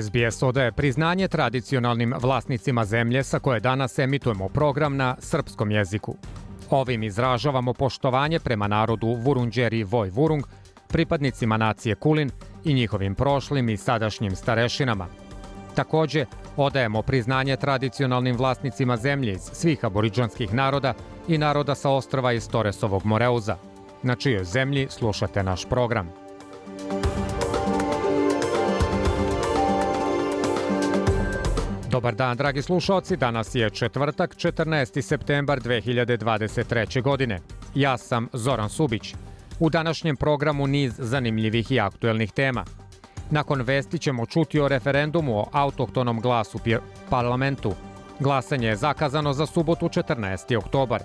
SBS odaje priznanje tradicionalnim vlasnicima zemlje sa koje danas emitujemo program na srpskom jeziku. Ovim izražavamo poštovanje prema narodu Vurunđeri Voj Vurung, pripadnicima nacije Kulin i njihovim prošlim i sadašnjim starešinama. Takođe, odajemo priznanje tradicionalnim vlasnicima zemlje iz svih aboriđanskih naroda i naroda sa ostrava iz Toresovog Moreuza, na čijoj zemlji slušate naš program. Dobar dan, dragi slušalci. Danas je četvrtak, 14. septembar 2023. godine. Ja sam Zoran Subić. U današnjem programu niz zanimljivih i aktuelnih tema. Nakon vesti ćemo čuti o referendumu o autohtonom glasu parlamentu. Glasanje je zakazano za subotu 14. oktobar.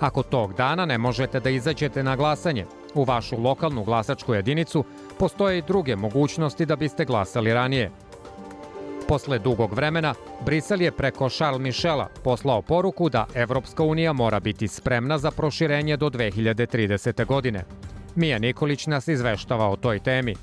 Ako tog dana ne možete da izađete na glasanje, u vašu lokalnu glasačku jedinicu postoje i druge mogućnosti da biste glasali ranije – Posle dugog vremena, Brisel je preko Charles Michela poslao poruku da Evropska unija mora biti spremna za proširenje do 2030. godine. Mija Nikolić nas izveštava o toj temi.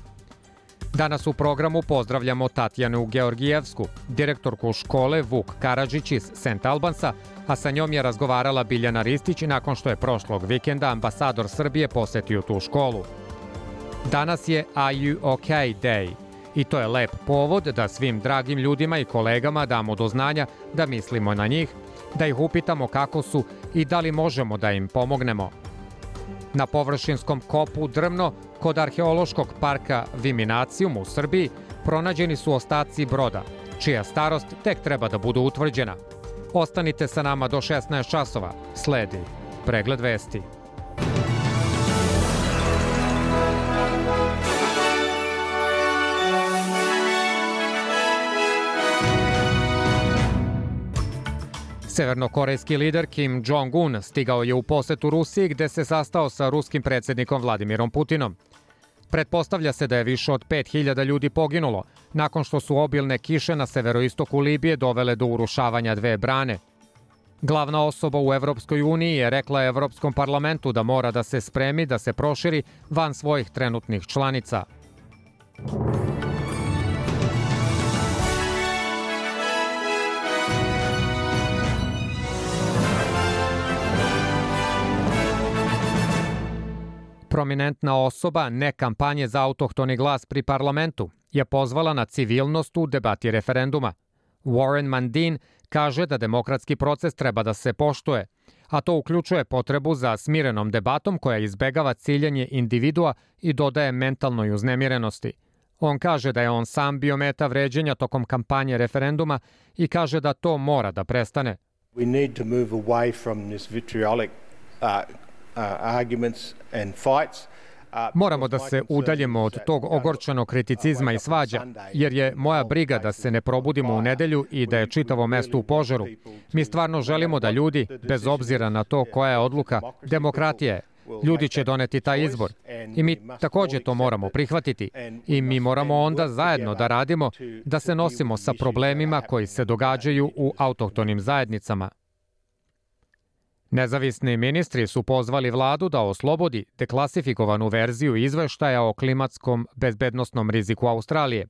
Danas u programu pozdravljamo Tatjanu Georgijevsku, direktorku škole Vuk Karadžić iz St. Albansa, a sa njom je razgovarala Biljana Ristić nakon što je prošlog vikenda ambasador Srbije posetio tu školu. Danas je Are You OK Day – I to je lep povod da svim dragim ljudima i kolegama damo do znanja da mislimo na njih, da ih upitamo kako su i da li možemo da im pomognemo. Na površinskom kopu Drmno, kod arheološkog parka Viminacijum u Srbiji, pronađeni su ostaci broda, čija starost tek treba da budu utvrđena. Ostanite sa nama do 16 časova. Sledi pregled vesti. Severnokorejski lider Kim Jong-un stigao je u posetu Rusiji gde se sastao sa ruskim predsednikom Vladimirom Putinom. Pretpostavlja se da je više od 5000 ljudi poginulo nakon što su obilne kiše na severoistoku Libije dovele do urušavanja dve brane. Glavna osoba u Evropskoj uniji je rekla Evropskom parlamentu da mora da se spremi da se proširi van svojih trenutnih članica. Prominentna osoba ne kampanje za autohtoni glas pri parlamentu je pozvala na civilnost u debati referenduma. Warren Mandin kaže da demokratski proces treba da se poštuje, a to uključuje potrebu za smirenom debatom koja izbegava ciljanje individua i dodaje mentalnoj uznemirenosti. On kaže da je on sam bio meta vređenja tokom kampanje referenduma i kaže da to mora da prestane. We need to move away from this vitriolic uh, Moramo da se udaljimo od tog ogorčanog kriticizma i svađa, jer je moja briga da se ne probudimo u nedelju i da je čitavo mesto u požaru. Mi stvarno želimo da ljudi, bez obzira na to koja je odluka, demokratija je. Ljudi će doneti taj izbor i mi takođe to moramo prihvatiti i mi moramo onda zajedno da radimo da se nosimo sa problemima koji se događaju u autohtonim zajednicama. Nezavisni ministri su pozvali vladu da oslobodi deklasifikovanu verziju izveštaja o klimatskom bezbednostnom riziku Australije.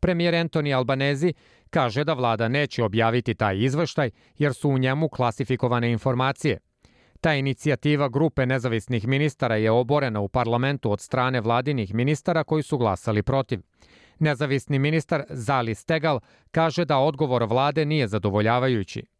Premijer Antoni Albanezi kaže da vlada neće objaviti taj izveštaj jer su u njemu klasifikovane informacije. Ta inicijativa grupe nezavisnih ministara je oborena u parlamentu od strane vladinih ministara koji su glasali protiv. Nezavisni ministar Zali Stegal kaže da odgovor vlade nije zadovoljavajući.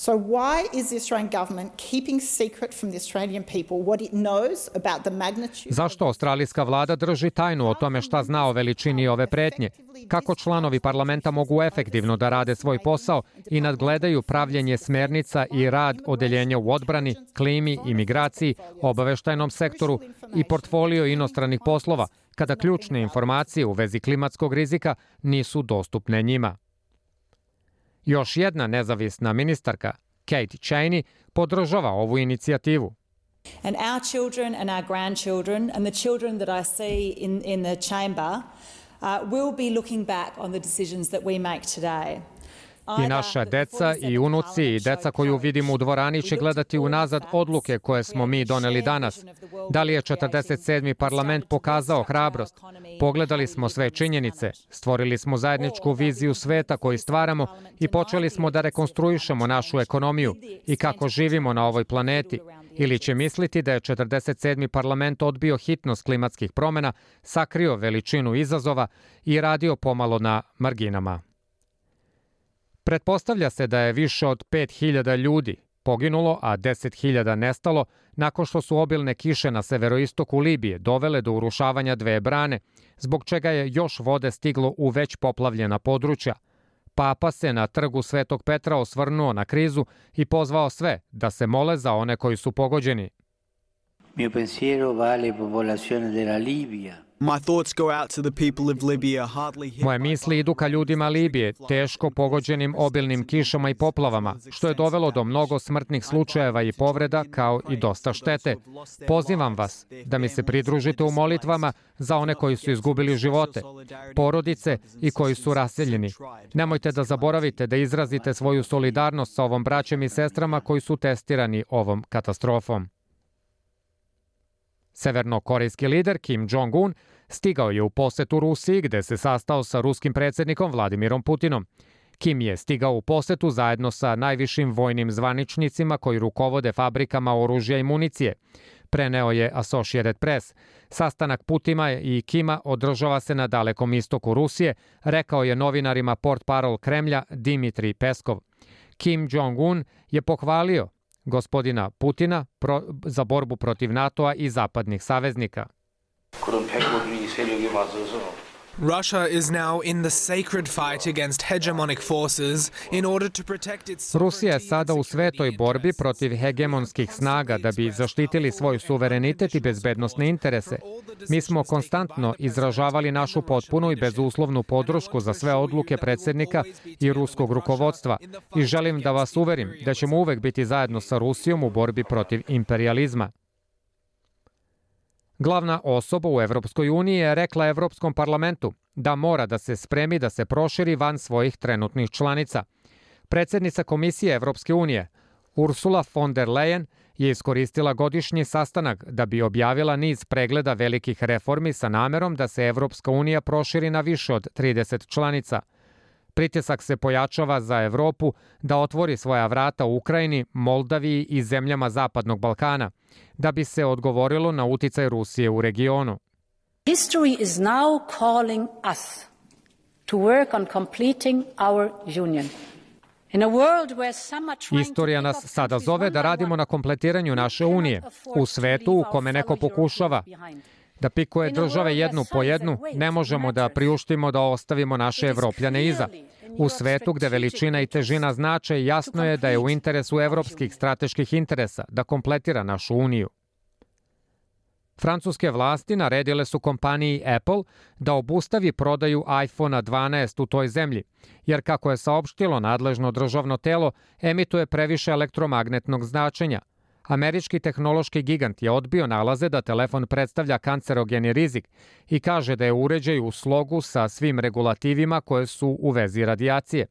So, why is the Australian government keeping secret from the Australian people what it knows about the magnitude? Zašto australijska vlada drži tajnu o tome šta zna o veličini ove pretnje? Kako članovi parlamenta mogu efektivno da rade svoj posao i nadgledaju pravljenje smernica i rad odeljenja u odbrani, klimi, imigraciji, obaveštajnom sektoru i portfolio inostranih poslova, kada ključne informacije u vezi klimatskog rizika nisu dostupne njima? Još jedna nezavisna ministarka, Kate Cheney, podržava ovu inicijativu. And our children and our grandchildren and the children that I see in, in the chamber uh, will be looking back on the decisions that we make today. I naša deca i unuci i deca koju vidimo u dvorani će gledati unazad odluke koje smo mi doneli danas. Da li je 47. parlament pokazao hrabrost? Pogledali smo sve činjenice, stvorili smo zajedničku viziju sveta koji stvaramo i počeli smo da rekonstruišemo našu ekonomiju i kako živimo na ovoj planeti. Ili će misliti da je 47. parlament odbio hitnost klimatskih promena, sakrio veličinu izazova i radio pomalo na marginama. Pretpostavlja se da je više od 5000 ljudi poginulo, a 10.000 nestalo nakon što su obilne kiše na severoistoku Libije dovele do urušavanja dve brane, zbog čega je još vode stiglo u već poplavljena područja. Papa se na trgu Svetog Petra osvrnuo na krizu i pozvao sve da se mole za one koji su pogođeni. Mio pensiero va alle popolazioni della Libia Moje misli idu ka ljudima Libije, teško pogođenim obilnim kišama i poplavama, što je dovelo do mnogo smrtnih slučajeva i povreda, kao i dosta štete. Pozivam vas da mi se pridružite u molitvama za one koji su izgubili živote, porodice i koji su raseljeni. Nemojte da zaboravite da izrazite svoju solidarnost sa ovom braćem i sestrama koji su testirani ovom katastrofom. Severnokorejski lider Kim Jong-un stigao je u posetu Rusiji gde se sastao sa ruskim predsednikom Vladimirom Putinom. Kim je stigao u posetu zajedno sa najvišim vojnim zvaničnicima koji rukovode fabrikama oružja i municije. Preneo je Associated Press. Sastanak Putima i Kima održava se na dalekom istoku Rusije, rekao je novinarima port parol Kremlja Dimitri Peskov. Kim Jong-un je pohvalio gospodina Putina pro, za borbu protiv NATO-a i zapadnih saveznika. Russia is now in the sacred fight against hegemonic forces in order to protect its Rusija je sada u svetoj borbi protiv hegemonskih snaga da bi zaštitili svoj suverenitet i bezbednostne interese. Mi smo konstantno izražavali našu potpunu i bezuslovnu podršku za sve odluke predsednika i ruskog rukovodstva i želim da vas uverim da ćemo uvek biti zajedno sa Rusijom u borbi protiv imperializma. Glavna osoba u Evropskoj uniji je rekla Evropskom parlamentu da mora da se spremi da se proširi van svojih trenutnih članica. Predsednica Komisije Evropske unije, Ursula von der Leyen, je iskoristila godišnji sastanak da bi objavila niz pregleda velikih reformi sa namerom da se Evropska unija proširi na više od 30 članica – Pritisak se pojačava za Evropu da otvori svoja vrata u Ukrajini, Moldaviji i zemljama Zapadnog Balkana, da bi se odgovorilo na uticaj Rusije u regionu. History is now calling us to work on completing our union. Istorija nas sada zove da radimo na kompletiranju naše unije, u svetu u kome neko pokušava da pikuje države jednu po jednu, ne možemo da priuštimo da ostavimo naše evropljane iza. U svetu gde veličina i težina znače, jasno je da je u interesu evropskih strateških interesa da kompletira našu uniju. Francuske vlasti naredile su kompaniji Apple da obustavi prodaju iPhone 12 u toj zemlji, jer kako je saopštilo nadležno državno telo, emituje previše elektromagnetnog značenja – Američki tehnološki gigant je odbio nalaze da telefon predstavlja kancerogeni rizik i kaže da je uređaj u slogu sa svim regulativima koje su u vezi radijacije.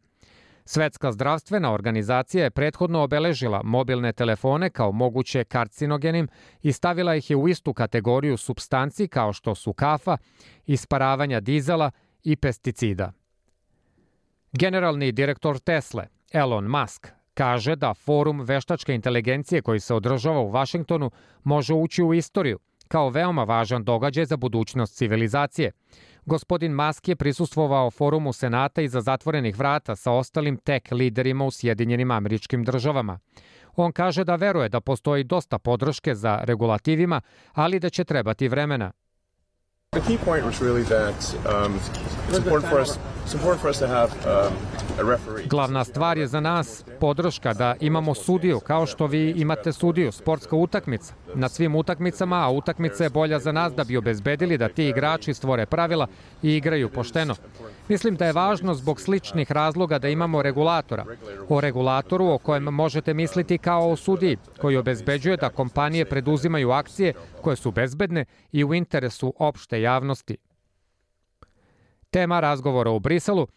Svetska zdravstvena organizacija je prethodno obeležila mobilne telefone kao moguće karcinogenim i stavila ih je u istu kategoriju substanci kao što su kafa, isparavanja dizela i pesticida. Generalni direktor Tesle, Elon Musk, kaže da forum veštačke inteligencije koji se održava u Vašingtonu može ući u istoriju kao veoma važan događaj za budućnost civilizacije. Gospodin Musk je prisustvovao forumu Senata iza zatvorenih vrata sa ostalim tek liderima u Sjedinjenim američkim državama. On kaže da veruje da postoji dosta podrške za regulativima, ali da će trebati vremena. The key point was really that um, it's important for us Glavna stvar je za nas podrška da imamo sudiju, kao što vi imate sudiju, sportska utakmica. Na svim utakmicama, a utakmica je bolja za nas da bi obezbedili da ti igrači stvore pravila i igraju pošteno. Mislim da je važno zbog sličnih razloga da imamo regulatora. O regulatoru o kojem možete misliti kao o sudiji, koji obezbeđuje da kompanije preduzimaju akcije koje su bezbedne i u interesu opšte javnosti. Tema razgovora u Briselu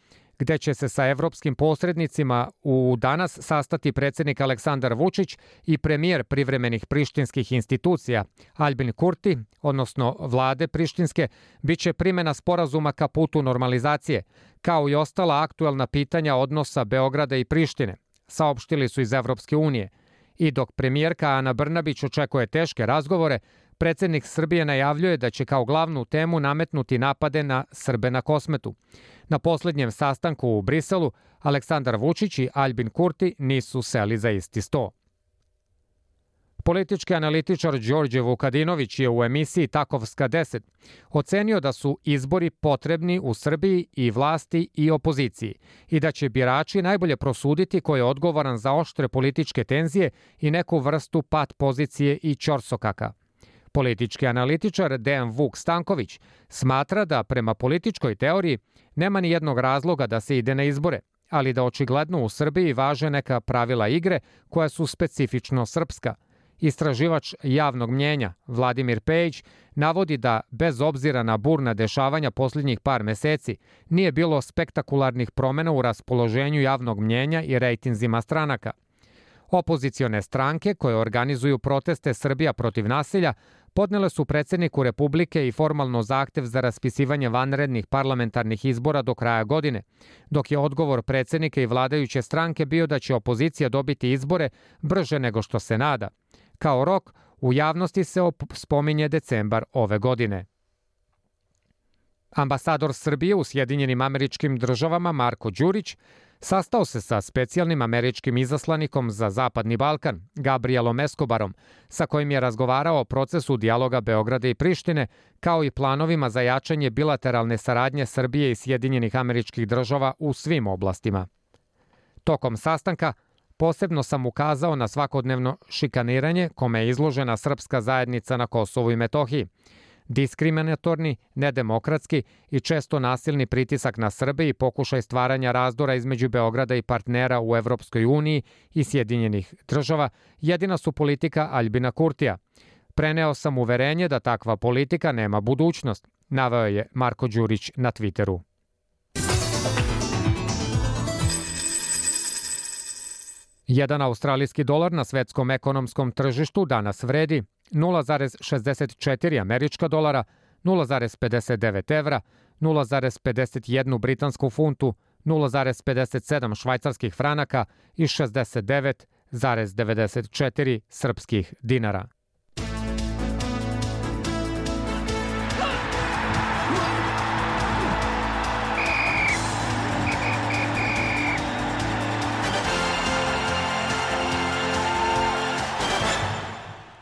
gde će se sa evropskim posrednicima u danas sastati predsednik Aleksandar Vučić i premijer privremenih prištinskih institucija Albin Kurti, odnosno vlade prištinske, biće primena sporazuma ka putu normalizacije, kao i ostala aktuelna pitanja odnosa Beograda i Prištine, saopštili su iz Evropske unije. I dok premijerka Ana Brnabić očekuje teške razgovore, predsednik Srbije najavljuje da će kao glavnu temu nametnuti napade na Srbe na kosmetu. Na poslednjem sastanku u Briselu, Aleksandar Vučić i Albin Kurti nisu seli za isti sto. Politički analitičar Đorđe Vukadinović je u emisiji Takovska 10 ocenio da su izbori potrebni u Srbiji i vlasti i opoziciji i da će birači najbolje prosuditi ko je odgovoran za oštre političke tenzije i neku vrstu pat pozicije i čorsokaka. Politički analitičar Dejan Vuk Stanković smatra da prema političkoj teoriji nema ni jednog razloga da se ide na izbore, ali da očigledno u Srbiji važe neka pravila igre koja su specifično srpska. Istraživač javnog mnjenja Vladimir Pejić navodi da, bez obzira na burna dešavanja posljednjih par meseci, nije bilo spektakularnih promena u raspoloženju javnog mnjenja i rejtinzima stranaka. Opozicione stranke koje organizuju proteste Srbija protiv nasilja podnele su predsedniku Republike i formalno zahtev za raspisivanje vanrednih parlamentarnih izbora do kraja godine, dok je odgovor predsednika i vladajuće stranke bio da će opozicija dobiti izbore brže nego što se nada. Kao rok, u javnosti se spominje decembar ove godine. Ambasador Srbije u Sjedinjenim američkim državama Marko Đurić Sastao se sa specijalnim američkim izaslanikom za Zapadni Balkan, Gabrielom Escobarom, sa kojim je razgovarao o procesu dijaloga Beograda i Prištine, kao i planovima za jačanje bilateralne saradnje Srbije i Sjedinjenih američkih država u svim oblastima. Tokom sastanka posebno sam ukazao na svakodnevno šikaniranje kome je izložena srpska zajednica na Kosovu i Metohiji, diskriminatorni, nedemokratski i često nasilni pritisak na Srbe i pokušaj stvaranja razdora između Beograda i partnera u Evropskoj uniji i Sjedinjenih država jedina su politika Albina Kurtija. Preneo sam uverenje da takva politika nema budućnost, naveo je Marko Đurić na Twitteru. Jedan australijski dolar na svetskom ekonomskom tržištu danas vredi 0,64 američka dolara, 0,59 evra, 0,51 britansku funtu, 0,57 švajcarskih franaka i 69,94 srpskih dinara.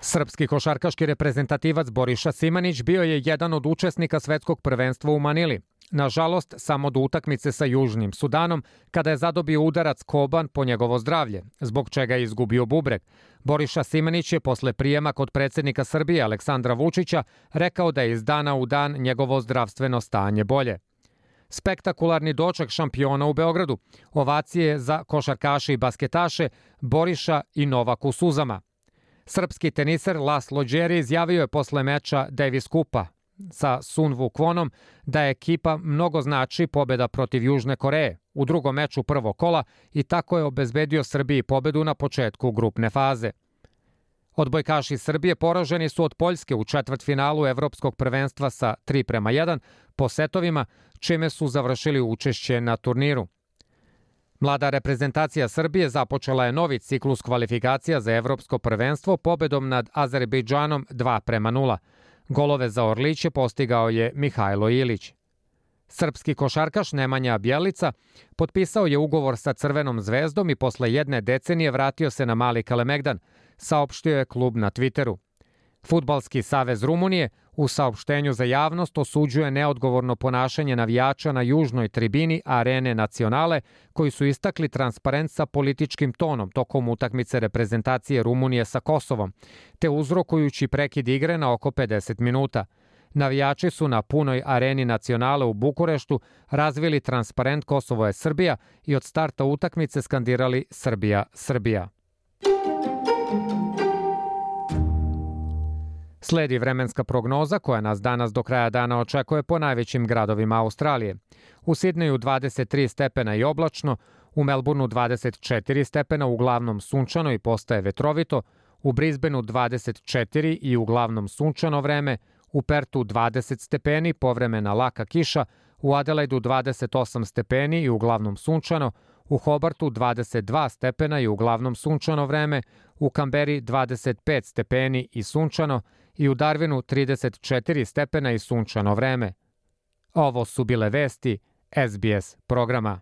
Srpski košarkaški reprezentativac Boriša Simanić bio je jedan od učesnika svetskog prvenstva u Manili. Nažalost, samo do utakmice sa Južnim Sudanom, kada je zadobio udarac Koban po njegovo zdravlje, zbog čega je izgubio bubreg. Boriša Simanić je posle prijema kod predsednika Srbije Aleksandra Vučića rekao da je iz dana u dan njegovo zdravstveno stanje bolje. Spektakularni doček šampiona u Beogradu, ovacije za košarkaše i basketaše, Boriša i Novak u suzama – Srpski teniser Laslo Đeri izjavio je posle meča Davis Kupa sa Sun Vukvonom da je ekipa mnogo znači pobeda protiv Južne Koreje u drugom meču prvog kola i tako je obezbedio Srbiji pobedu na početku grupne faze. Odbojkaši Srbije poraženi su od Poljske u četvrtfinalu Evropskog prvenstva sa 3 prema 1 po setovima, čime su završili učešće na turniru. Mlada reprezentacija Srbije započela je novi ciklus kvalifikacija za evropsko prvenstvo pobedom nad Azerbejdžanom 2 prema 0. Golove za Orliće postigao je Mihajlo Ilić. Srpski košarkaš Nemanja Bjelica potpisao je ugovor sa Crvenom zvezdom i posle jedne decenije vratio se na Mali Kalemegdan, saopštio je klub na Twitteru. Futbalski savez Rumunije U saopštenju za javnost osuđuje neodgovorno ponašanje navijača na južnoj tribini Arene Nacionale, koji su istakli transparent sa političkim tonom tokom utakmice reprezentacije Rumunije sa Kosovom, te uzrokujući prekid igre na oko 50 minuta. Navijači su na punoj areni nacionale u Bukureštu razvili transparent Kosovo je Srbija i od starta utakmice skandirali Srbija, Srbija. Sledi vremenska prognoza koja nas danas do kraja dana očekuje po najvećim gradovima Australije. U Sidneju 23 stepena i oblačno, u Melbourneu 24 stepena, uglavnom sunčano i postaje vetrovito, u Brisbaneu 24 i uglavnom sunčano vreme, u Pertu 20 stepeni, povremena laka kiša, u Adelaidu 28 stepeni i uglavnom sunčano, u Hobartu 22 stepena i uglavnom sunčano vreme, u Kamberi 25 stepeni i sunčano i u Darwinu 34 stepena i sunčano vreme. Ovo su bile vesti SBS programa.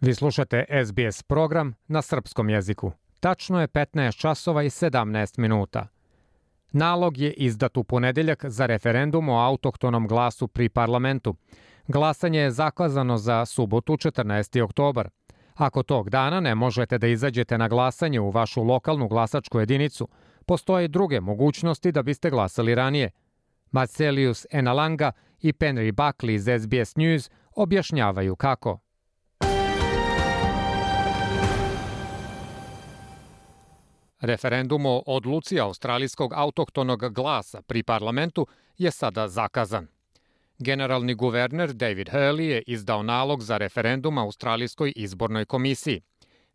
Vi slušate SBS program na srpskom jeziku. Tačno je 15 časova i 17 minuta. Nalog je izdat u ponedeljak za referendum o autohtonom glasu pri parlamentu. Glasanje je zakazano za subotu 14. oktobar. Ako tog dana ne možete da izađete na glasanje u vašu lokalnu glasačku jedinicu, postoje druge mogućnosti da biste glasali ranije. Marcelius Enalanga i Penry Buckley iz SBS News objašnjavaju kako. Referendum o odluci australijskog autohtonog glasa pri parlamentu je sada zakazan. Generalni guverner David Hurley je izdao nalog za referendum Australijskoj izbornoj komisiji.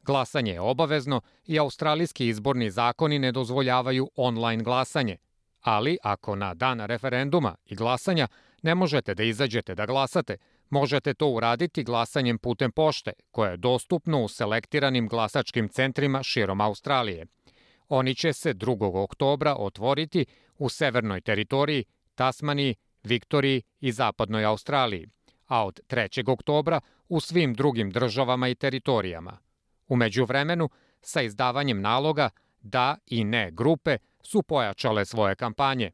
Glasanje je obavezno i australijski izborni zakoni ne dozvoljavaju online glasanje, ali ako na dan referenduma i glasanja ne možete da izađete da glasate, možete to uraditi glasanjem putem pošte, koje je dostupno u selektiranim glasačkim centrima širom Australije – Oni će se 2. oktobra otvoriti u severnoj teritoriji, Tasmaniji, Viktoriji i zapadnoj Australiji, a od 3. oktobra u svim drugim državama i teritorijama. Umeđu vremenu, sa izdavanjem naloga da i ne grupe su pojačale svoje kampanje.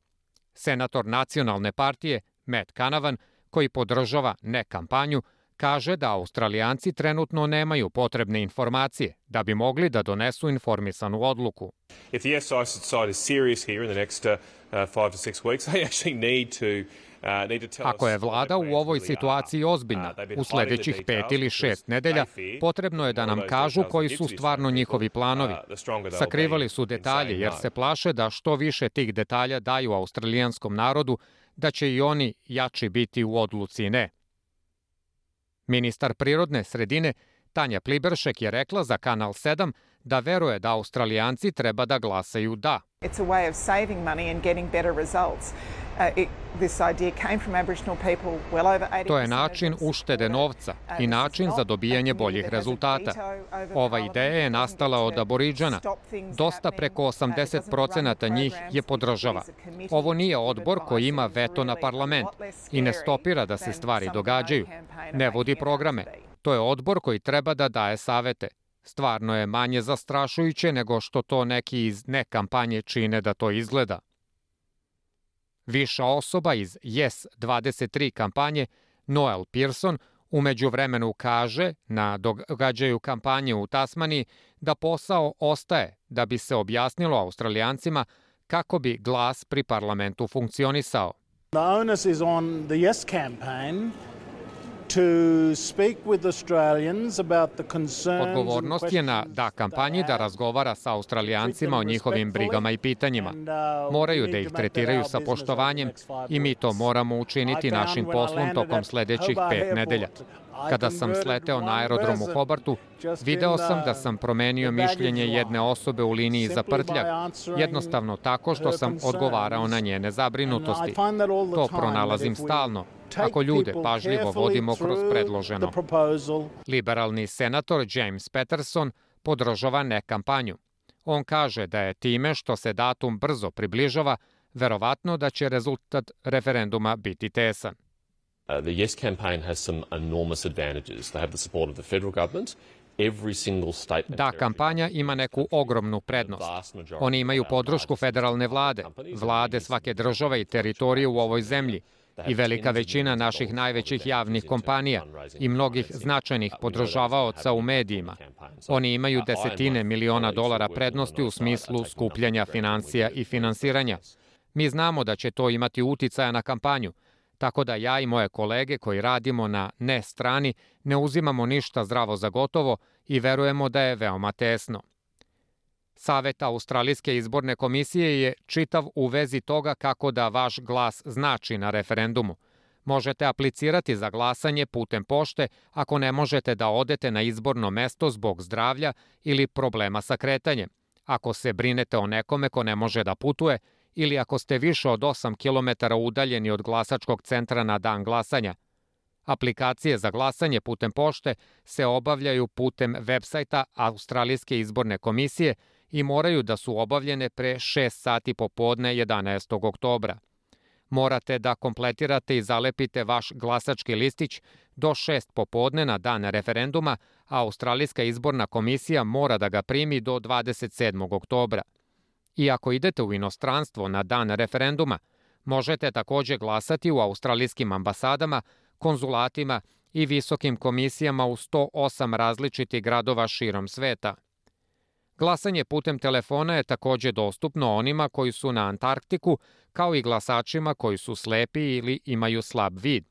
Senator nacionalne partije Matt Canavan, koji podržava ne kampanju, kaže da Australijanci trenutno nemaju potrebne informacije da bi mogli da donesu informisanu odluku. If the SI side is serious here in the next uh, uh, five to six weeks, they actually need to uh, Ako je vlada u ovoj situaciji ozbiljna, u sledećih pet ili šest nedelja, potrebno je da nam kažu koji su stvarno njihovi planovi. Sakrivali su detalje jer se plaše da što više tih detalja daju australijanskom narodu, da će i oni jači biti u odluci ne. Ministar prirodne sredine Tanja Pliberšek je rekla za Kanal 7 da veruje da Australijanci treba da glasaju da. It's a way of saving money and getting better results. Uh, to je način uštede novca i način za dobijanje boljih rezultata. Ova ideja je nastala od aboriđana. Dosta preko 80% njih je podržava. Ovo nije odbor koji ima veto na parlament i ne stopira da se stvari događaju. Ne vodi programe. To je odbor koji treba da daje savete. Stvarno je manje zastrašujuće nego što to neki iz ne kampanje čine da to izgleda. Viša osoba iz Yes 23 kampanje, Noel Pearson, umeđu vremenu kaže na događaju kampanje u Tasmaniji da posao ostaje da bi se objasnilo Australijancima kako bi glas pri parlamentu funkcionisao. The onus is on the Yes campaign Odgovornost je na da kampanji da razgovara sa Australijancima o njihovim brigama i pitanjima. Uh, Moraju da ih tretiraju sa poštovanjem i mi to moramo učiniti našim poslom tokom sledećih pet nedelja. Kada sam sleteo na aerodrom u Hobartu, video sam da sam promenio mišljenje jedne osobe u liniji za prtljak, jednostavno tako što sam odgovarao na njene zabrinutosti. To pronalazim stalno, ako ljude pažljivo vodimo kroz predloženo. Liberalni senator James Peterson podržava ne kampanju. On kaže da je time što se datum brzo približava, verovatno da će rezultat referenduma biti tesan. Uh, the Yes campaign has some enormous advantages. They have the support of the federal government, Da, kampanja ima neku ogromnu prednost. Oni imaju podršku federalne vlade, vlade svake države i teritorije u ovoj zemlji i velika većina naših najvećih javnih kompanija i mnogih značajnih podržavaoca u medijima. Oni imaju desetine miliona dolara prednosti u smislu skupljanja financija i finansiranja. Mi znamo da će to imati uticaja na kampanju, tako da ja i moje kolege koji radimo na ne strani ne uzimamo ništa zdravo za gotovo i verujemo da je veoma tesno. Savet Australijske izborne komisije je čitav u vezi toga kako da vaš glas znači na referendumu. Možete aplicirati za glasanje putem pošte ako ne možete da odete na izborno mesto zbog zdravlja ili problema sa kretanjem. Ako se brinete o nekome ko ne može da putuje ili ako ste više od 8 km udaljeni od glasačkog centra na dan glasanja. Aplikacije za glasanje putem pošte se obavljaju putem websajta Australijske izborne komisije i moraju da su obavljene pre 6 sati popodne 11. oktobra. Morate da kompletirate i zalepite vaš glasački listić do 6 popodne na dan referenduma, a Australijska izborna komisija mora da ga primi do 27. oktobra. I ako idete u inostranstvo na dan referenduma, možete takođe glasati u australijskim ambasadama, konzulatima i visokim komisijama u 108 različitih gradova širom sveta. Glasanje putem telefona je takođe dostupno onima koji su na Antarktiku, kao i glasačima koji su slepi ili imaju slab vid.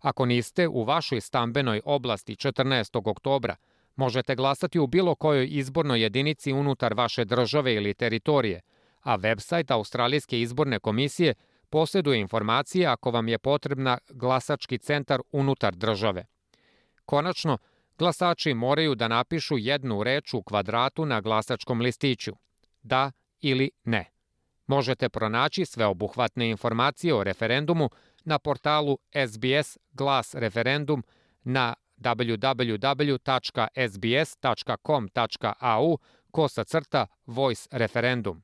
Ako niste u vašoj stambenoj oblasti 14. oktobra, Možete glasati u bilo kojoj izbornoj jedinici unutar vaše države ili teritorije, a website Australijske izborne komisije posjeduje informacije ako vam je potrebna glasački centar unutar države. Konačno, glasači moraju da napišu jednu reč u kvadratu na glasačkom listiću. Da ili ne. Možete pronaći sveobuhvatne informacije o referendumu na portalu SBS Glas referendum na www.sbs.com.au kosa crta voice referendum.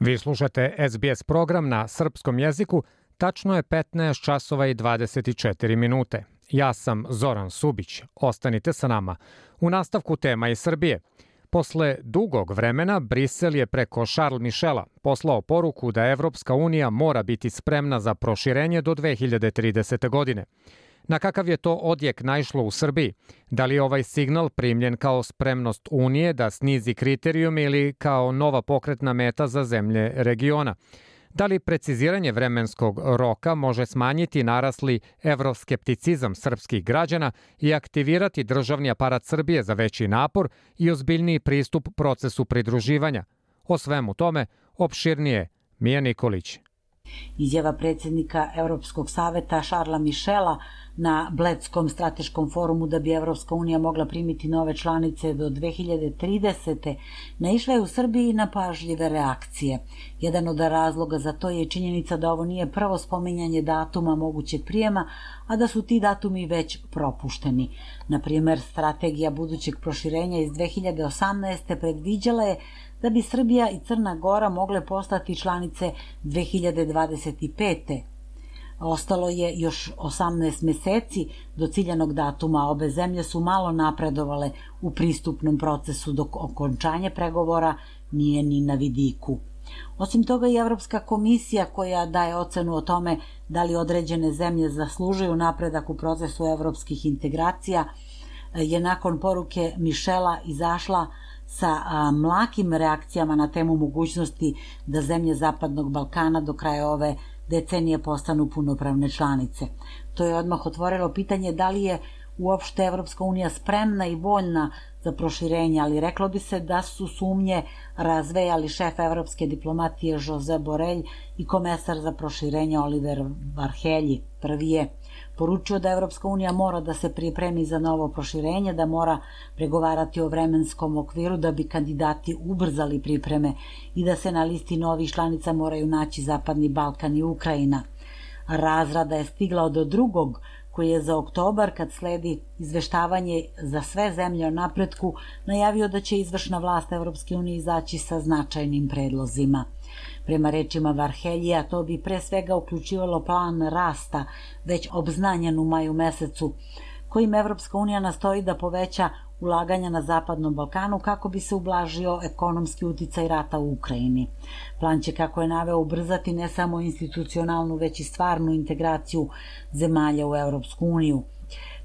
Vi slušate SBS program na srpskom jeziku, tačno je 15 časova i 24 minute. Ja sam Zoran Subić, ostanite sa nama. U nastavku tema iz Srbije – Posle dugog vremena, Brisel je preko Charles Michela poslao poruku da Evropska unija mora biti spremna za proširenje do 2030. godine. Na kakav je to odjek naišlo u Srbiji? Da li je ovaj signal primljen kao spremnost Unije da snizi kriterijum ili kao nova pokretna meta za zemlje regiona? Da li preciziranje vremenskog roka može smanjiti narasli evroskepticizam srpskih građana i aktivirati državni aparat Srbije za veći napor i ozbiljniji pristup procesu pridruživanja? O svemu tome opširnije Mija Nikolić. Izjava predsednika Evropskog saveta Šarla Mišela na Bledskom strateškom forumu da bi Evropska unija mogla primiti nove članice do 2030. naišla je u Srbiji na pažljive reakcije. Jedan od razloga za to je činjenica da ovo nije prvo spominjanje datuma mogućeg prijema, a da su ti datumi već propušteni. Na primer, strategija budućeg proširenja iz 2018. predviđala je da bi Srbija i Crna Gora mogle postati članice 2025. Ostalo je još 18 meseci do ciljanog datuma. Obe zemlje su malo napredovale u pristupnom procesu dok okončanje pregovora nije ni na vidiku. Osim toga i Evropska komisija koja daje ocenu o tome da li određene zemlje zaslužuju napredak u procesu evropskih integracija je nakon poruke Mišela izašla sa mlakim reakcijama na temu mogućnosti da zemlje Zapadnog Balkana do kraja ove decenije postanu punopravne članice. To je odmah otvorilo pitanje da li je uopšte Evropska unija spremna i voljna za proširenje, ali reklo bi se da su sumnje razvejali šef evropske diplomatije Jose Borelj i komesar za proširenje Oliver Varhelji. Prvi je poručio da Evropska unija mora da se pripremi za novo proširenje, da mora pregovarati o vremenskom okviru da bi kandidati ubrzali pripreme i da se na listi novih članica moraju naći Zapadni Balkan i Ukrajina. Razrada je stigla od drugog koji je za oktobar, kad sledi izveštavanje za sve zemlje o napretku, najavio da će izvršna vlast Evropske unije izaći sa značajnim predlozima. Prema rečima Varheljija, to bi pre svega uključivalo plan rasta, već obznanjan u maju mesecu, kojim Evropska unija nastoji da poveća ulaganja na Zapadnom Balkanu kako bi se ublažio ekonomski uticaj rata u Ukrajini. Plan će, kako je naveo, ubrzati ne samo institucionalnu, već i stvarnu integraciju zemalja u Evropsku uniju.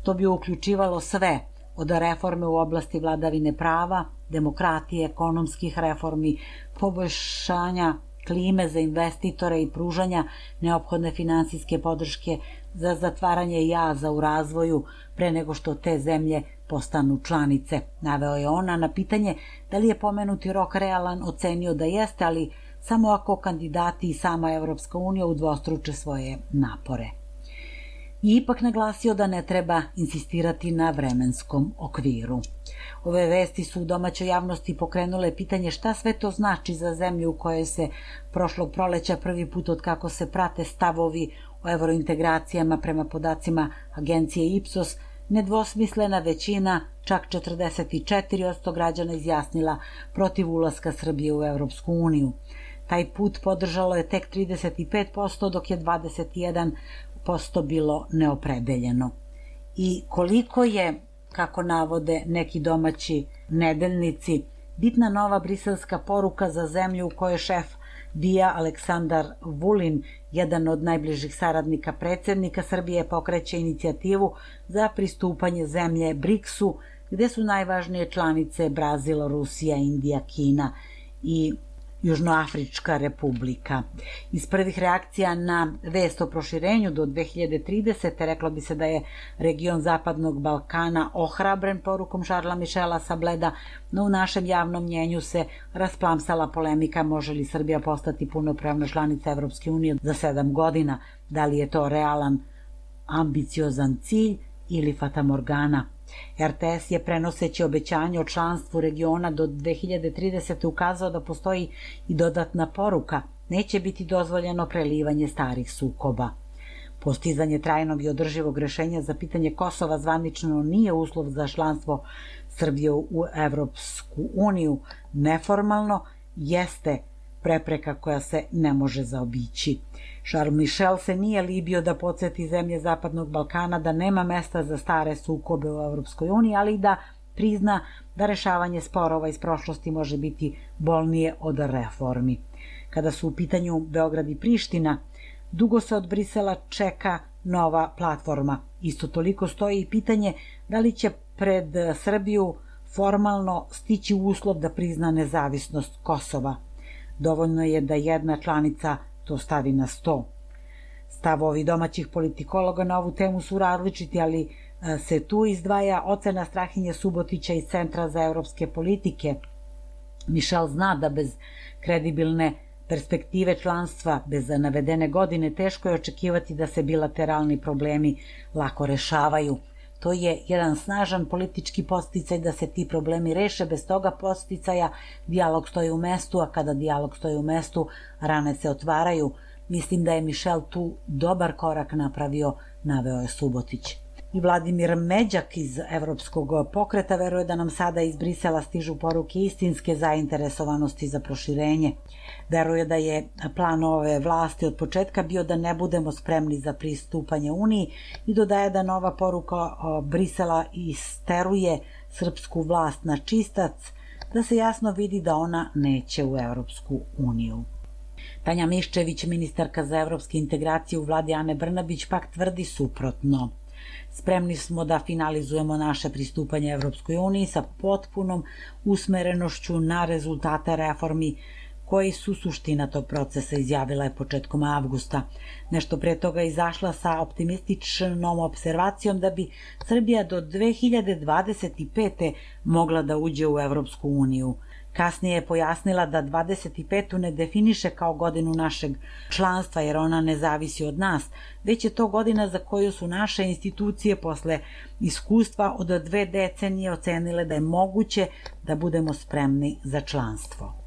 To bi uključivalo sve, od reforme u oblasti vladavine prava, demokratije, ekonomskih reformi, poboljšanja klime za investitore i pružanja neophodne finansijske podrške za zatvaranje jaza u razvoju pre nego što te zemlje postanu članice. Naveo je ona na pitanje da li je pomenuti rok realan ocenio da jeste, ali samo ako kandidati i sama Evropska unija udvostruče svoje napore. I ipak naglasio da ne treba insistirati na vremenskom okviru. Ove vesti su u domaćoj javnosti pokrenule pitanje šta sve to znači za zemlju u kojoj se prošlog proleća prvi put od kako se prate stavovi o evrointegracijama prema podacima agencije Ipsos nedvosmislena većina, čak 44% građana izjasnila protiv ulaska Srbije u Evropsku uniju. Taj put podržalo je tek 35%, dok je 21% bilo neopredeljeno. I koliko je, kako navode neki domaći nedeljnici, bitna nova briselska poruka za zemlju u kojoj šef Dija Aleksandar Vulin, jedan od najbližih saradnika predsednika Srbije, pokreće inicijativu za pristupanje zemlje BRICS-u, gde su najvažnije članice Brazil, Rusija, Indija, Kina i Južnoafrička republika. Iz prvih reakcija na vest o proširenju do 2030. reklo bi se da je region Zapadnog Balkana ohrabren porukom Šarla Mišela Sableda, no u našem javnom mnjenju se rasplamsala polemika može li Srbija postati punopravna članica Evropske unije za sedam godina. Da li je to realan ambiciozan cilj ili fatamorgana? RTS je prenoseći obećanje o članstvu regiona do 2030. ukazao da postoji i dodatna poruka. Neće biti dozvoljeno prelivanje starih sukoba. Postizanje trajnog i održivog rešenja za pitanje Kosova zvanično nije uslov za članstvo Srbije u Evropsku uniju. Neformalno jeste prepreka koja se ne može zaobići. Charles Michel se nije libio da podsjeti zemlje Zapadnog Balkana da nema mesta za stare sukobe u Evropskoj uniji, ali i da prizna da rešavanje sporova iz prošlosti može biti bolnije od reformi. Kada su u pitanju Beograd i Priština, dugo se od Brisela čeka nova platforma. Isto toliko stoji i pitanje da li će pred Srbiju formalno stići uslov da prizna nezavisnost Kosova. Dovoljno je da jedna članica to stavi na sto. Stavovi domaćih politikologa na ovu temu su različiti, ali e, se tu izdvaja ocena Strahinje Subotića iz Centra za evropske politike. Mišel zna da bez kredibilne perspektive članstva, bez navedene godine, teško je očekivati da se bilateralni problemi lako rešavaju. To je jedan snažan politički posticaj da se ti problemi reše, bez toga posticaja dijalog stoji u mestu, a kada dijalog stoji u mestu, rane se otvaraju. Mislim da je Mišel tu dobar korak napravio, naveo je Subotić. I Vladimir Međak iz Evropskog pokreta veruje da nam sada iz Brisela stižu poruke istinske zainteresovanosti za proširenje. Veruje da je plan ove vlasti od početka bio da ne budemo spremni za pristupanje Uniji i dodaje da nova poruka Brisela isteruje srpsku vlast na čistac, da se jasno vidi da ona neće u Evropsku uniju. Tanja Miščević, ministarka za evropske integracije u vladi Ane Brnabić, pak tvrdi suprotno. Spremni smo da finalizujemo naše pristupanje Evropskoj uniji sa potpunom usmerenošću na rezultate reformi koji su suština tog procesa izjavila je početkom avgusta. Nešto pre toga izašla sa optimističnom observacijom da bi Srbija do 2025. mogla da uđe u Evropsku uniju. Kasnije je pojasnila da 25. ne definiše kao godinu našeg članstva jer ona ne zavisi od nas, već je to godina za koju su naše institucije posle iskustva od dve decenije ocenile da je moguće da budemo spremni za članstvo.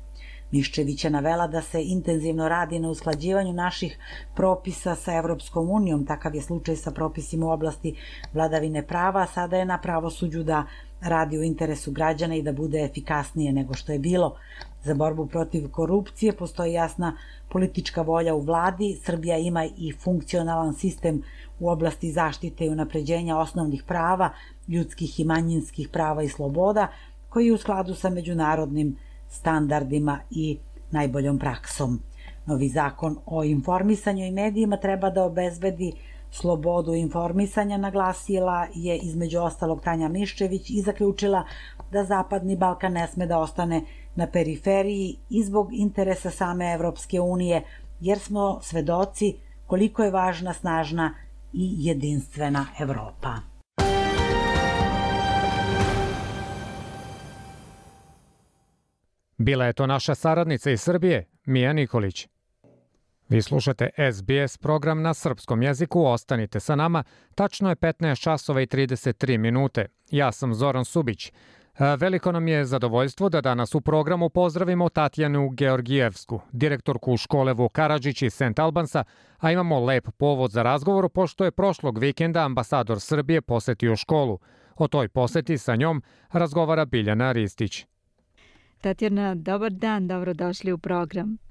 Miščević je navela da se intenzivno radi na usklađivanju naših propisa sa Evropskom unijom, takav je slučaj sa propisima u oblasti vladavine prava, sada je na pravosuđu da radi u interesu građana i da bude efikasnije nego što je bilo. Za borbu protiv korupcije postoji jasna politička volja u vladi, Srbija ima i funkcionalan sistem u oblasti zaštite i unapređenja osnovnih prava, ljudskih i manjinskih prava i sloboda, koji je u skladu sa međunarodnim standardima i najboljom praksom. Novi zakon o informisanju i medijima treba da obezbedi slobodu informisanja naglasila je između ostalog Tanja Miščević i zaključila da Zapadni Balkan ne sme da ostane na periferiji i zbog interesa same Evropske unije, jer smo svedoci koliko je važna, snažna i jedinstvena Evropa. Bila je to naša saradnica iz Srbije, Mija Nikolić. Vi slušate SBS program na srpskom jeziku, ostanite sa nama. Tačno je 15 časova i 33 minute. Ja sam Zoran Subić. Veliko nam je zadovoljstvo da danas u programu pozdravimo Tatjanu Georgijevsku, direktorku škole Vuk Karadžić iz St. Albansa, a imamo lep povod za razgovor pošto je prošlog vikenda ambasador Srbije posetio školu. O toj poseti sa njom razgovara Biljana Ristić. Tatjana, dobar dan, dobrodošli u program.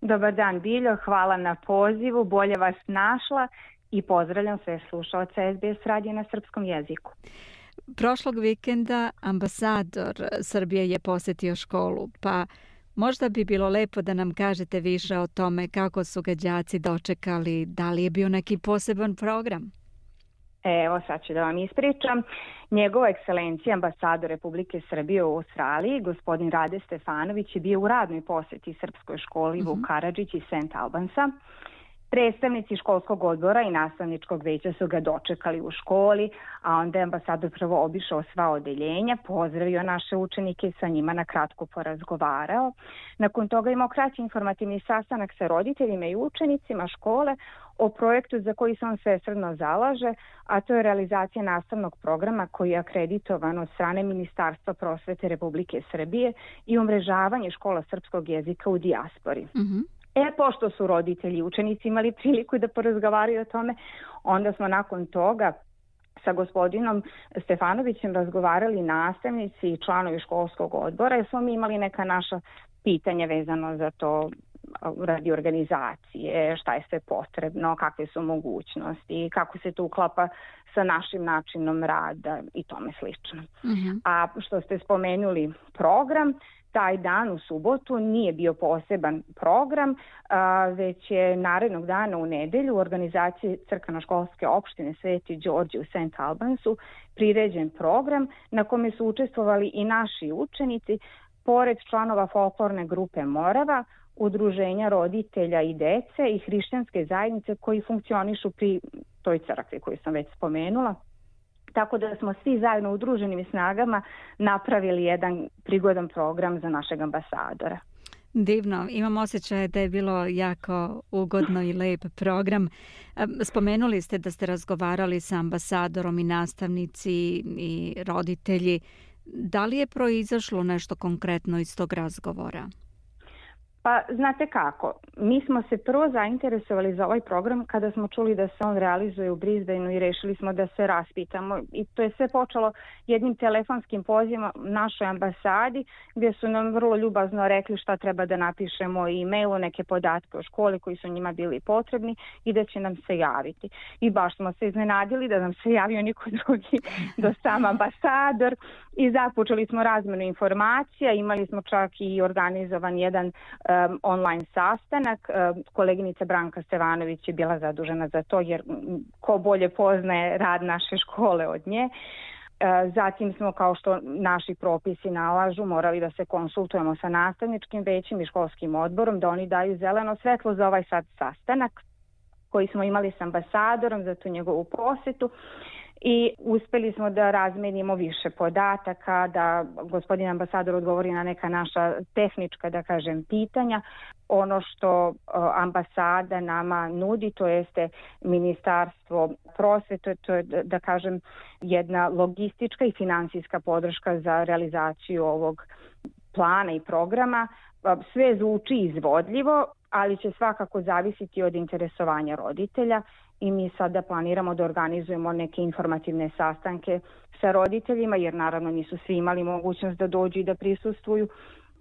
Dobar dan, Biljo, hvala na pozivu, bolje vas našla i pozdravljam sve slušalce SBS radije na srpskom jeziku. Prošlog vikenda ambasador Srbije je posetio školu, pa možda bi bilo lepo da nam kažete više o tome kako su ga đaci dočekali, da li je bio neki poseban program? Evo, sad ću da vam ispričam. Njegova ekscelencija, ambasador Republike Srbije u Australiji, gospodin Rade Stefanović, je bio u radnoj poseti Srpskoj školi mm -hmm. Vuk Karadžić i St. Albansa. Predstavnici školskog odbora i nastavničkog veća su ga dočekali u školi, a onda je ambasador prvo obišao sva odeljenja, pozdravio naše učenike i sa njima na kratko porazgovarao. Nakon toga imao kraći informativni sastanak sa roditeljima i učenicima škole o projektu za koji se on svesredno zalaže, a to je realizacija nastavnog programa koji je akreditovan od strane Ministarstva prosvete Republike Srbije i umrežavanje škola srpskog jezika u dijaspori. Mm -hmm. E, pošto su roditelji i učenici imali priliku da porazgovaraju o tome, onda smo nakon toga sa gospodinom Stefanovićem razgovarali nastavnici i članovi školskog odbora jer smo mi imali neka naša pitanja vezano za to radi organizacije, šta je sve potrebno, kakve su mogućnosti, kako se to uklapa sa našim načinom rada i tome slično. Uh mhm. -huh. A što ste spomenuli program, taj dan u subotu nije bio poseban program, a, već je narednog dana u nedelju u organizaciji Crkveno-školske opštine Sveti Đorđe u St. Albansu priređen program na kome su učestvovali i naši učenici, pored članova folklorne grupe Morava, udruženja roditelja i dece i hrišćanske zajednice koji funkcionišu pri toj crkvi koju sam već spomenula. Tako da smo svi zajedno udruženim snagama napravili jedan prigodan program za našeg ambasadora. Divno, imam osjećaj da je bilo jako ugodno i lep program. Spomenuli ste da ste razgovarali sa ambasadorom i nastavnici i roditelji. Da li je proizašlo nešto konkretno iz tog razgovora? Pa znate kako, mi smo se prvo zainteresovali za ovaj program kada smo čuli da se on realizuje u Brisbaneu i rešili smo da se raspitamo i to je sve počelo jednim telefonskim pozivom našoj ambasadi gdje su nam vrlo ljubazno rekli šta treba da napišemo e-mailu, neke podatke o školi koji su njima bili potrebni i da će nam se javiti. I baš smo se iznenadili da nam se javio niko drugi do sam ambasador i započeli smo razmenu informacija, imali smo čak i organizovan jedan um, online sastanak. Um, koleginica Branka Stevanović je bila zadužena za to jer ko bolje poznaje rad naše škole od nje. Uh, zatim smo, kao što naši propisi nalažu, morali da se konsultujemo sa nastavničkim većim i školskim odborom, da oni daju zeleno svetlo za ovaj sad sastanak koji smo imali s ambasadorom za tu njegovu posetu i uspeli smo da razmenimo više podataka, da gospodin ambasador odgovori na neka naša tehnička, da kažem, pitanja. Ono što ambasada nama nudi, to jeste ministarstvo prosvete, to je, da kažem, jedna logistička i finansijska podrška za realizaciju ovog plana i programa. Sve zvuči izvodljivo, ali će svakako zavisiti od interesovanja roditelja i mi sada planiramo da organizujemo neke informativne sastanke sa roditeljima, jer naravno nisu svi imali mogućnost da dođu i da prisustuju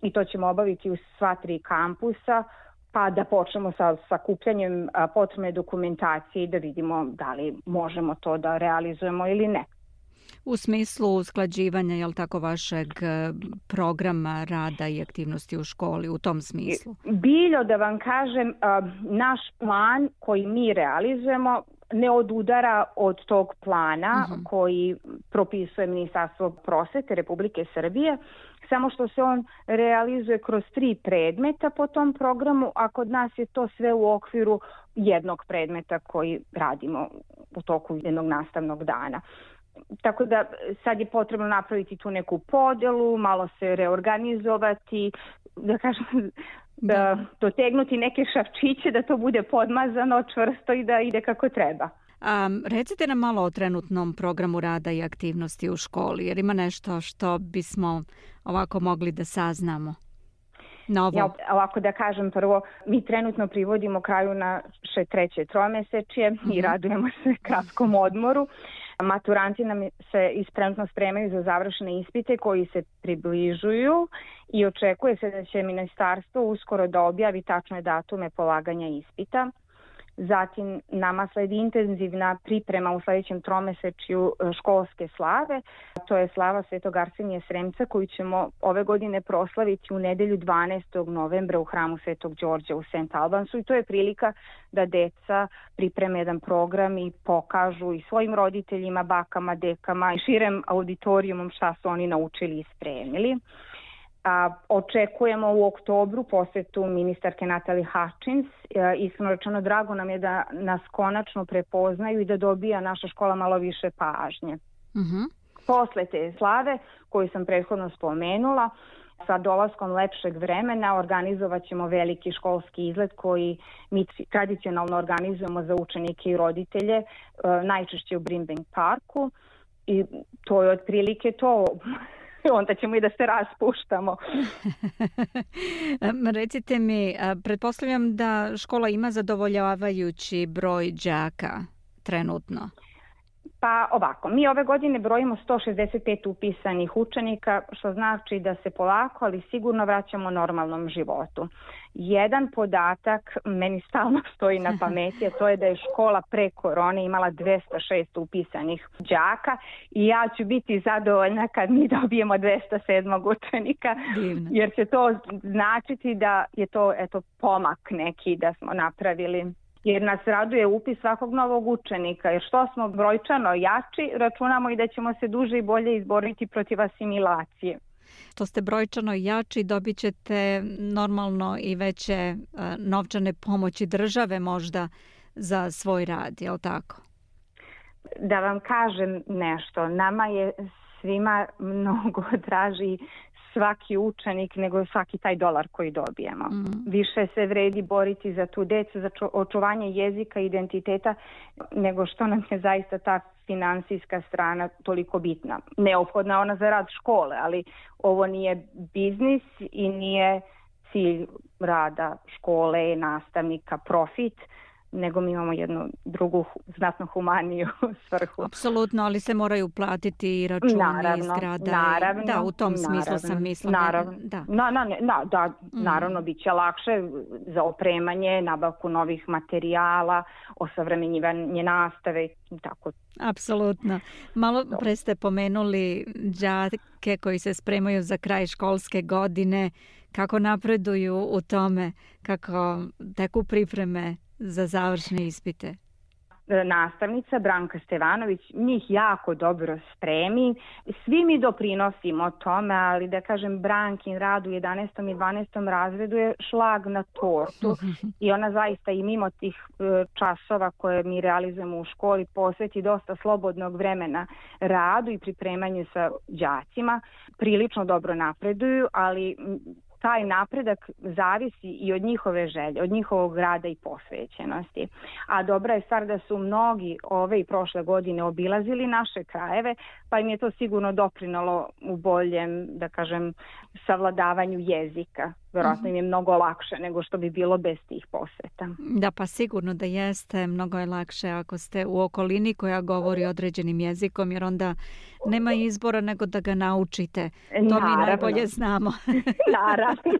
i to ćemo obaviti u sva tri kampusa, pa da počnemo sa sakupljanjem potrebne dokumentacije i da vidimo da li možemo to da realizujemo ili ne. U smislu usklađivanja, jel tako, vašeg e, programa rada i aktivnosti u školi, u tom smislu? Biljo, da vam kažem, naš plan koji mi realizujemo ne odudara od tog plana uh mhm. -huh. koji propisuje Ministarstvo prosvete Republike Srbije, samo što se on realizuje kroz tri predmeta po tom programu, a kod nas je to sve u okviru jednog predmeta koji radimo u toku jednog nastavnog dana. Tako da sad je potrebno napraviti tu neku podelu, malo se reorganizovati, da kažem, da dotegnuti neke šavčiće da to bude podmazano, čvrsto i da ide kako treba. A, recite nam malo o trenutnom programu rada i aktivnosti u školi, jer ima nešto što bismo ovako mogli da saznamo. Novo. Ja, ovako da kažem prvo, mi trenutno privodimo kraju na še treće tromesečje mm -hmm. i mhm. radujemo se kratkom odmoru. Maturanti nam se ispremno spremaju za završene ispite koji se približuju i očekuje se da će ministarstvo uskoro da objavi tačne datume polaganja ispita. Zatim nama sledi intenzivna priprema u sledećem tromesečju e, školske slave. To je slava Svetog Arsenija Sremca koju ćemo ove godine proslaviti u nedelju 12. novembra u hramu Svetog Đorđa u St. Albansu i to je prilika da deca pripreme jedan program i pokažu i svojim roditeljima, bakama, dekama i širem auditorijumom šta su oni naučili i spremili. A, očekujemo u oktobru posetu ministarke Natali Hutchins. E, iskreno rečeno, drago nam je da nas konačno prepoznaju i da dobija naša škola malo više pažnje. Uh mhm. -huh. Posle te slave, koju sam prethodno spomenula, sa dolaskom lepšeg vremena organizovat ćemo veliki školski izlet koji mi tradicionalno organizujemo za učenike i roditelje, e, najčešće u Brimbank parku i to je otprilike to onda ćemo i da se raspuštamo. Recite mi, pretpostavljam da škola ima zadovoljavajući broj đaka trenutno. Pa ovako, mi ove godine brojimo 165 upisanih učenika, što znači da se polako, ali sigurno vraćamo normalnom životu. Jedan podatak meni stalno stoji na pameti, a to je da je škola pre korone imala 206 upisanih đaka i ja ću biti zadovoljna kad mi dobijemo 207 učenika, Divno. jer će to značiti da je to eto, pomak neki da smo napravili jer nas raduje upis svakog novog učenika, jer što smo brojčano jači, računamo i da ćemo se duže i bolje izboriti protiv asimilacije. Što ste brojčano jači, dobit ćete normalno i veće e, novčane pomoći države možda za svoj rad, je li tako? Da vam kažem nešto, nama je svima mnogo draži svaki učenik nego svaki taj dolar koji dobijemo. Mm. Više se vredi boriti za tu decu, za očuvanje jezika, identiteta, nego što nam je zaista ta finansijska strana toliko bitna. Neophodna ona za rad škole, ali ovo nije biznis i nije cilj rada škole, nastavnika, profit, nego mi imamo jednu drugu znatno humaniju svrhu. Apsolutno, ali se moraju platiti i računi naravno, zgrada. Naravno, da, u tom naravno, smislu sam mislila. Naravno, da. Na, na, na, da, mm. naravno, bit će lakše za opremanje, nabavku novih materijala, osavremenjivanje nastave i tako. Apsolutno. Malo pre ste pomenuli đake koji se spremaju za kraj školske godine, kako napreduju u tome, kako teku pripreme za završne ispite? nastavnica Branka Stevanović njih jako dobro spremi. Svi mi doprinosimo tome, ali da kažem Brankin rad u 11. i 12. razredu je šlag na tortu i ona zaista i mimo tih e, časova koje mi realizujemo u školi posveti dosta slobodnog vremena radu i pripremanju sa đacima. Prilično dobro napreduju, ali taj napredak zavisi i od njihove želje, od njihovog rada i posvećenosti. A dobra je stvar da su mnogi ove i prošle godine obilazili naše krajeve, pa im je to sigurno doprinalo u boljem, da kažem, savladavanju jezika Verovatno im je mnogo lakše nego što bi bilo bez tih poseta. Da, pa sigurno da jeste. Mnogo je lakše ako ste u okolini koja govori određenim jezikom, jer onda nema izbora nego da ga naučite. To Naravno. mi najbolje znamo. naravno.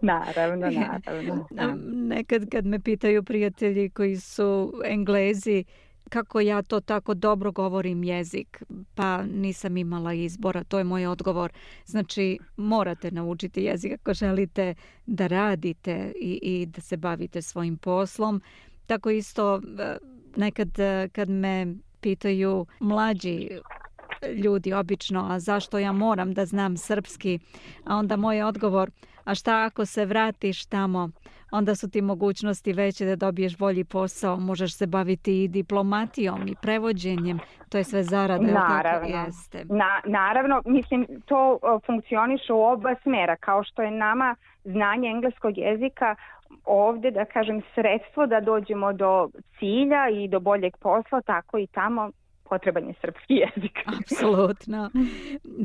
naravno, naravno. Da. Nekad kad me pitaju prijatelji koji su englezi, kako ja to tako dobro govorim jezik, pa nisam imala izbora, to je moj odgovor. Znači, morate naučiti jezik ako želite da radite i, i da se bavite svojim poslom. Tako isto nekad kad me pitaju mlađi ljudi obično, a zašto ja moram da znam srpski, a onda moj odgovor, a šta ako se vratiš tamo, onda su ti mogućnosti veće da dobiješ bolji posao, možeš se baviti i diplomatijom i prevođenjem, to je sve zarada, naravno. tako jeste. Na, naravno, mislim, to funkcioniše u oba smera, kao što je nama znanje engleskog jezika ovde, da kažem, sredstvo da dođemo do cilja i do boljeg posla, tako i tamo potreban je srpski jezik. Apsolutno,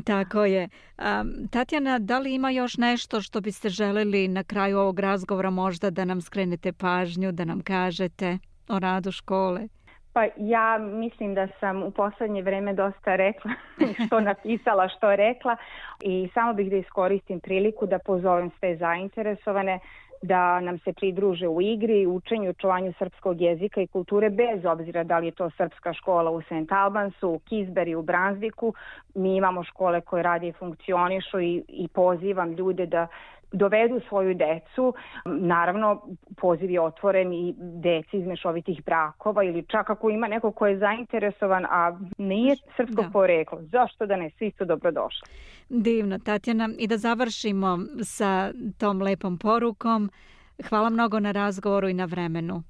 tako je. Um, Tatjana, da li ima još nešto što biste želeli na kraju ovog razgovora možda da nam skrenete pažnju, da nam kažete o radu škole? Pa ja mislim da sam u poslednje vreme dosta rekla, što napisala, što rekla i samo bih da iskoristim priliku da pozovem sve zainteresovane da nam se pridruže u igri, učenju, očuvanju srpskog jezika i kulture bez obzira da li je to srpska škola u St. Albansu, u Kizberi, u Bransviku. Mi imamo škole koje radi i funkcionišu i, i pozivam ljude da dovedu svoju decu. Naravno, poziv je otvoren i deci iz mešovitih brakova ili čak ako ima neko ko je zainteresovan, a nije srpsko da. poreklo. Zašto da ne? Svi su dobrodošli. Divno, Tatjana. I da završimo sa tom lepom porukom. Hvala mnogo na razgovoru i na vremenu.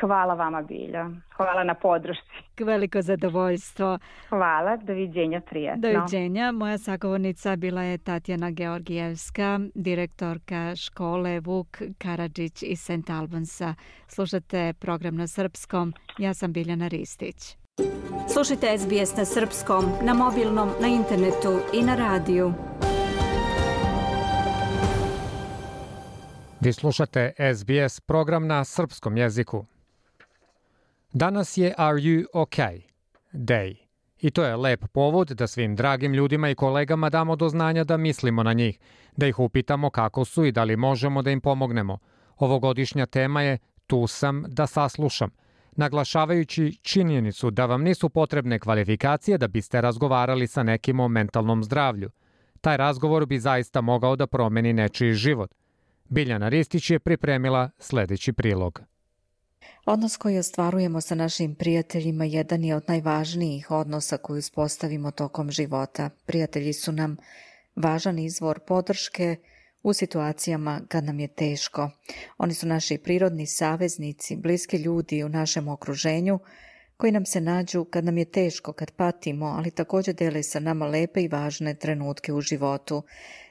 Hvala vama, Bilja. Hvala na podršci. Veliko zadovoljstvo. Hvala, doviđenja, prijatno. Doviđenja. Moja sagovornica bila je Tatjana Georgijevska, direktorka škole Vuk Karadžić iz St. Albansa. Slušate program na srpskom. Ja sam Biljana Ristić. Slušajte SBS na srpskom, na mobilnom, na internetu i na radiju. Vi slušate SBS program na srpskom jeziku. Danas je Are You OK? Day. I to je lep povod da svim dragim ljudima i kolegama damo do znanja da mislimo na njih, da ih upitamo kako su i da li možemo da im pomognemo. Ovogodišnja tema je Tu sam da saslušam, naglašavajući činjenicu da vam nisu potrebne kvalifikacije da biste razgovarali sa nekim o mentalnom zdravlju. Taj razgovor bi zaista mogao da promeni nečiji život. Biljana Ristić je pripremila sledeći prilog. Odnos koji ostvarujemo sa našim prijateljima jedan je od najvažnijih odnosa koju uspostavimo tokom života. Prijatelji su nam važan izvor podrške u situacijama kad nam je teško. Oni su naši prirodni saveznici, bliski ljudi u našem okruženju koji nam se nađu kad nam je teško, kad patimo, ali također dele sa nama lepe i važne trenutke u životu.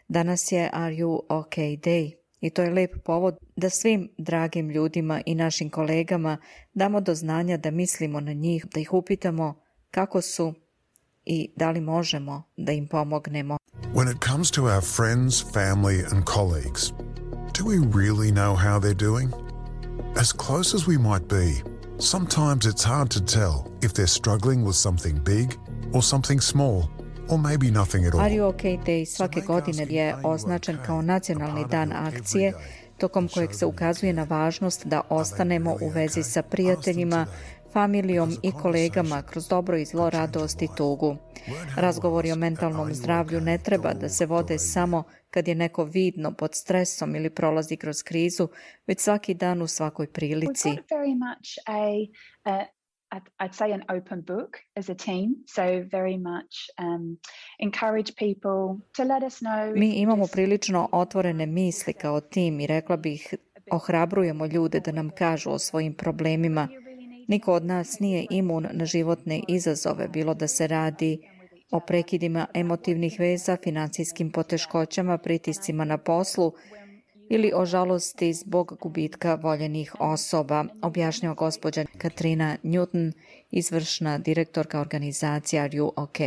Danas je Are You OK Day, i to je lep povod da svim dragim ljudima i našim kolegama damo do znanja da mislimo na njih, da ih upitamo kako su i da li možemo da im pomognemo. When it comes to our friends, family and colleagues, do we really know how they're doing? As close as we might be, sometimes it's hard to tell if they're struggling with something big or something small or maybe nothing at all. Are You OK Day svake godine je označen kao nacionalni dan akcije tokom kojeg se ukazuje na važnost da ostanemo u vezi sa prijateljima, familijom i kolegama kroz dobro i zlo, radost i tugu. Razgovori o mentalnom zdravlju ne treba da se vode samo kad je neko vidno pod stresom ili prolazi kroz krizu, već svaki dan u svakoj prilici. I'd, I'd say an open book as a team. So very much um, encourage people to let us know. Mi imamo prilično otvorene misli kao tim i rekla bih ohrabrujemo ljude da nam kažu o svojim problemima. Niko od nas nije imun na životne izazove, bilo da se radi o prekidima emotivnih veza, financijskim poteškoćama, pritiscima na poslu ili o žalosti zbog gubitka voljenih osoba, objašnjava gospođa Katrina Newton, izvršna direktorka organizacije Are You OK?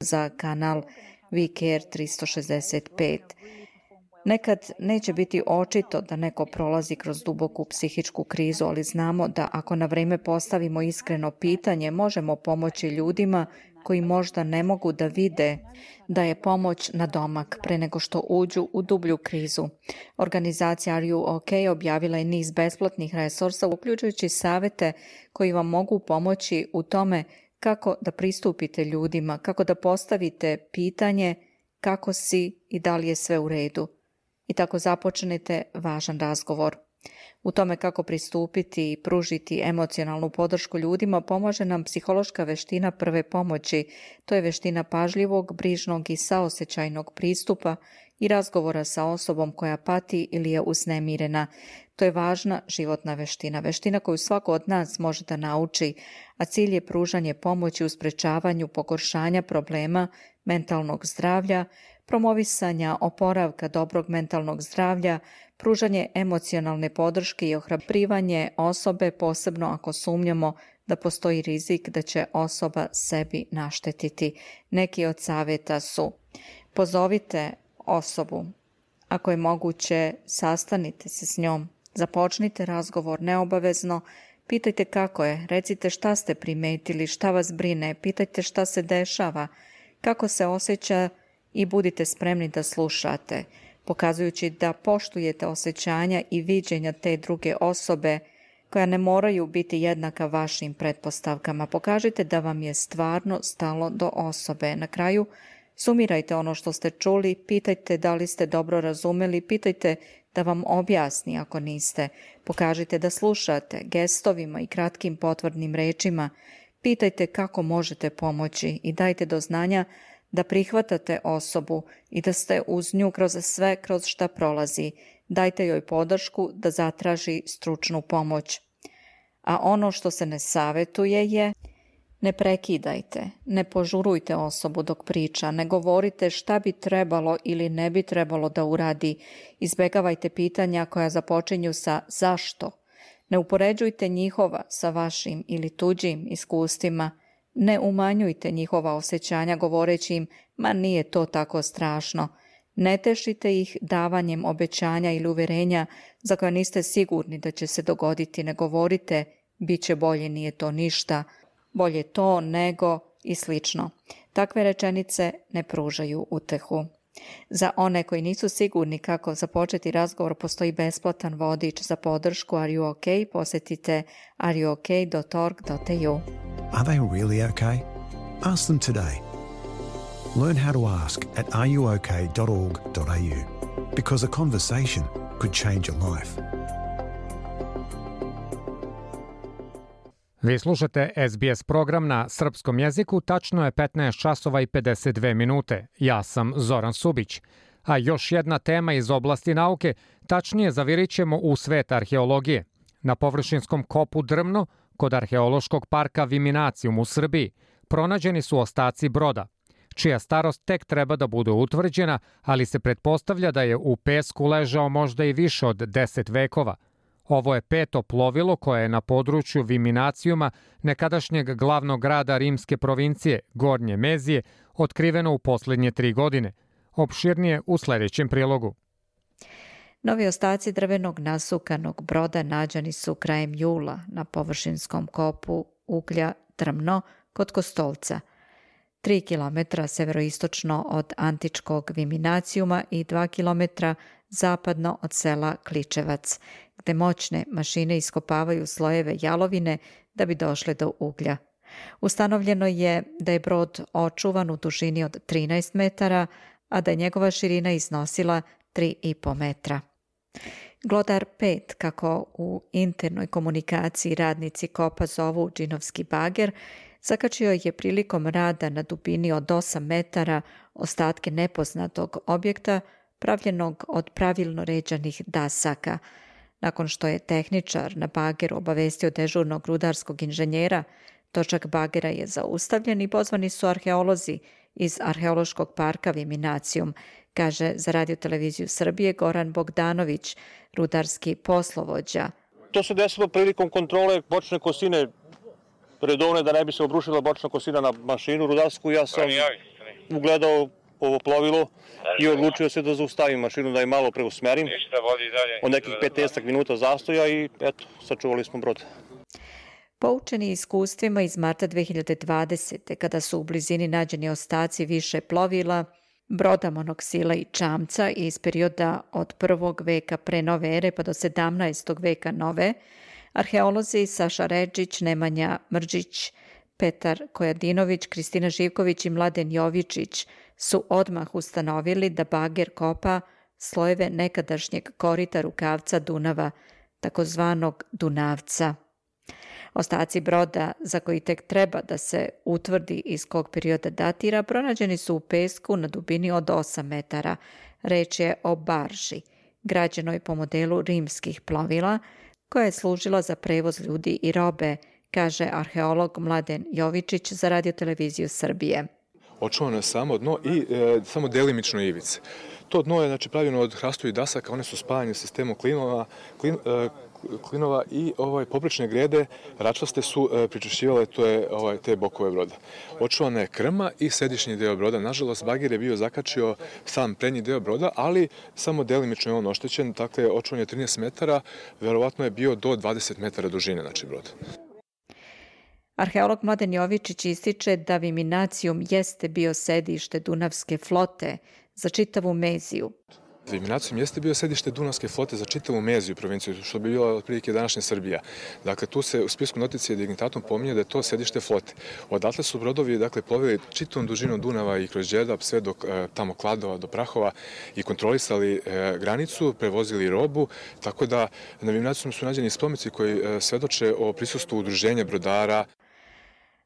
za kanal We Care 365. Nekad neće biti očito da neko prolazi kroz duboku psihičku krizu, ali znamo da ako na vreme postavimo iskreno pitanje, možemo pomoći ljudima koji možda ne mogu da vide da je pomoć na domak pre nego što uđu u dublju krizu. Organizacija Are You OK objavila je niz besplatnih resursa, uključujući savete koji vam mogu pomoći u tome kako da pristupite ljudima, kako da postavite pitanje kako si i da li je sve u redu. I tako započnete važan razgovor. U tome kako pristupiti i pružiti emocionalnu podršku ljudima pomože nam psihološka veština prve pomoći. To je veština pažljivog, brižnog i saosećajnog pristupa i razgovora sa osobom koja pati ili je usnemirena. To je važna životna veština, veština koju svako od nas može da nauči, a cilj je pružanje pomoći u sprečavanju pogoršanja problema mentalnog zdravlja, promovisanja oporavka dobrog mentalnog zdravlja, pružanje emocionalne podrške i ohrabrivanje osobe, posebno ako sumnjamo da postoji rizik da će osoba sebi naštetiti. Neki od savjeta su pozovite osobu, ako je moguće sastanite se s njom, započnite razgovor neobavezno, pitajte kako je, recite šta ste primetili, šta vas brine, pitajte šta se dešava, kako se osjeća i budite spremni da slušate pokazujući da poštujete osjećanja i viđenja te druge osobe koja ne moraju biti jednaka vašim pretpostavkama. Pokažite da vam je stvarno stalo do osobe. Na kraju, sumirajte ono što ste čuli, pitajte da li ste dobro razumeli, pitajte da vam objasni ako niste. Pokažite da slušate gestovima i kratkim potvrdnim rečima. Pitajte kako možete pomoći i dajte do znanja da prihvatate osobu i da ste uz nju kroz sve kroz šta prolazi. Dajte joj podršku da zatraži stručnu pomoć. A ono što se ne savetuje je ne prekidajte, ne požurujte osobu dok priča, ne govorite šta bi trebalo ili ne bi trebalo da uradi, izbegavajte pitanja koja započinju sa zašto. Ne upoređujte njihova sa vašim ili tuđim iskustvima, ne umanjujte njihova osjećanja govoreći im, ma nije to tako strašno. Ne tešite ih davanjem obećanja ili uverenja za koje niste sigurni da će se dogoditi. Ne govorite, bit će bolje, nije to ništa, bolje to nego i slično. Takve rečenice ne pružaju utehu. Za one koji nisu sigurni kako započeti razgovor, postoji besplatan vodič za podršku Are You OK? Posjetite areyook.org.au. Are they really okay? Ask them today. Learn how to ask at areyouok.org.au because a conversation could change your life. Vi slušate SBS program na srpskom jeziku, tačno je 15 časova i 52 minute. Ja sam Zoran Subić. A još jedna tema iz oblasti nauke, tačnije zavirit ćemo u svet arheologije. Na površinskom kopu Drmno, kod arheološkog parka Viminacijum u Srbiji, pronađeni su ostaci broda, čija starost tek treba da bude utvrđena, ali se pretpostavlja da je u pesku ležao možda i više od 10 vekova – Ovo je peto plovilo koje je na području Viminacijuma, nekadašnjeg glavnog grada rimske provincije, Gornje Mezije, otkriveno u poslednje tri godine. Opširnije u sledećem prilogu. Novi ostaci drvenog nasukanog broda nađani su krajem jula na površinskom kopu uglja Trmno kod Kostolca, 3 km severoistočno od antičkog Viminacijuma i 2 km zapadno od sela Kličevac, gde moćne mašine iskopavaju slojeve jalovine da bi došle do uglja. Ustanovljeno je da je brod očuvan u dužini od 13 metara, a da je njegova širina iznosila 3,5 metra. Glodar 5, kako u internoj komunikaciji radnici kopa zovu džinovski bager, zakačio je prilikom rada na dubini od 8 metara ostatke nepoznatog objekta pravljenog od pravilno ređanih dasaka. Nakon što je tehničar na bageru obavestio dežurnog rudarskog inženjera, točak bagera je zaustavljen i pozvani su arheolozi iz Arheološkog parka Viminacijum, kaže za radio televiziju Srbije Goran Bogdanović, rudarski poslovođa. To se desilo prilikom kontrole bočne kosine redovne da ne bi se obrušila bočna kosina na mašinu rudarsku. Ja sam ugledao ovo plovilo i odlučio se da zaustavim mašinu, da je malo preusmerim. Od nekih 15 minuta zastoja i eto, sačuvali smo brod. Poučeni iskustvima iz marta 2020. kada su u blizini nađeni ostaci više plovila, broda monoksila i čamca iz perioda od prvog veka pre nove ere pa do 17. veka nove, arheolozi Saša Ređić, Nemanja Mrđić, Petar Kojadinović, Kristina Živković i Mladen Jovičić su odmah ustanovili da bager kopa slojeve nekadašnjeg korita rukavca Dunava, takozvanog Dunavca. Ostaci broda, za koji tek treba da se utvrdi iz kog perioda datira, pronađeni su u pesku na dubini od 8 metara. Reč je o barži, građenoj po modelu rimskih plovila, koja je služila za prevoz ljudi i robe, kaže arheolog Mladen Jovičić za radioteleviziju Srbije. Očuvano je samo dno i e, samo delimično ivice. To dno je znači, pravljeno od hrastovih dasaka, one su spajane sistemom klinova, klin, e, klinova i ovaj poprečne grede račvaste su e, pričešćivale to je, ovaj, te bokove broda. Očuvana je krma i središnji deo broda. Nažalost, bagir je bio zakačio sam prednji deo broda, ali samo delimično je on oštećen. Dakle, očuvan je 13 metara, verovatno je bio do 20 metara dužine, znači brod. Arheolog Mladen Jovičić ističe da Viminacijum jeste bio sedište Dunavske flote za čitavu Meziju. Eliminacijom jeste bio sedište Dunavske flote za čitavu Meziju provinciju, što bi bila otprilike današnja Srbija. Dakle, tu se u spisku noticije dignitatom pominje da je to sedište flote. Odatle su brodovi dakle, plovili čitavom dužinom Dunava i kroz Đedap sve do e, tamo Kladova, do Prahova i kontrolisali e, granicu, prevozili robu, tako da na Eliminacijom su nađeni spomici koji e, svedoče o prisustvu udruženja brodara.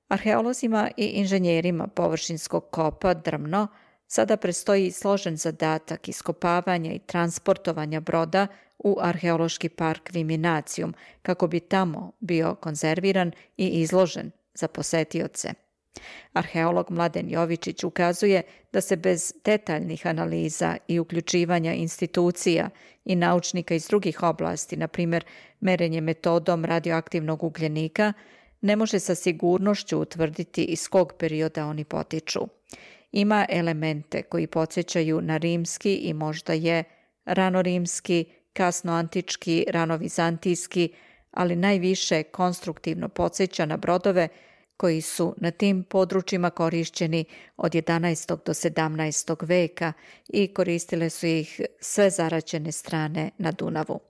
Arheolozima i inženjerima površinskog kopa Drmno Sada prestoji složen zadatak iskopavanja i transportovanja broda u arheološki park Viminacijum, kako bi tamo bio konzerviran i izložen za posetioce. Arheolog Mladen Jovičić ukazuje da se bez detaljnih analiza i uključivanja institucija i naučnika iz drugih oblasti, na primjer merenje metodom radioaktivnog ugljenika, ne može sa sigurnošću utvrditi iz kog perioda oni potiču ima elemente koji podsjećaju na rimski i možda je ranorimski, kasnoantički, ranovizantijski, ali najviše konstruktivno podsjeća na brodove koji su na tim područjima korišćeni od 11. do 17. veka i koristile su ih sve zaraćene strane na Dunavu.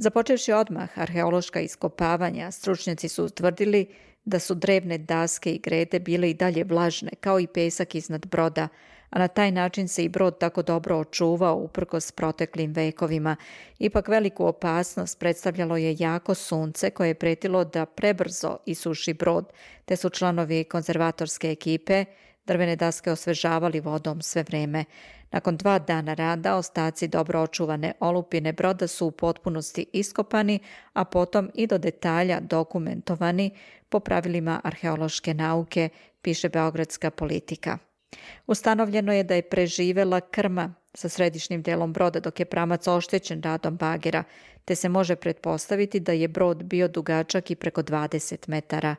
Započevši odmah arheološka iskopavanja, stručnjaci su utvrdili da su drevne daske i grede bile i dalje vlažne, kao i pesak iznad broda, a na taj način se i brod tako dobro očuvao uprkos proteklim vekovima. Ipak veliku opasnost predstavljalo je jako sunce koje je pretilo da prebrzo isuši brod, te su članovi konzervatorske ekipe drvene daske osvežavali vodom sve vreme. Nakon dva dana rada ostaci dobro očuvane olupine broda su u potpunosti iskopani, a potom i do detalja dokumentovani po pravilima arheološke nauke, piše Beogradska politika. Ustanovljeno je da je preživela krma sa središnjim delom broda dok je pramac oštećen radom bagera, te se može pretpostaviti da je brod bio dugačak i preko 20 metara.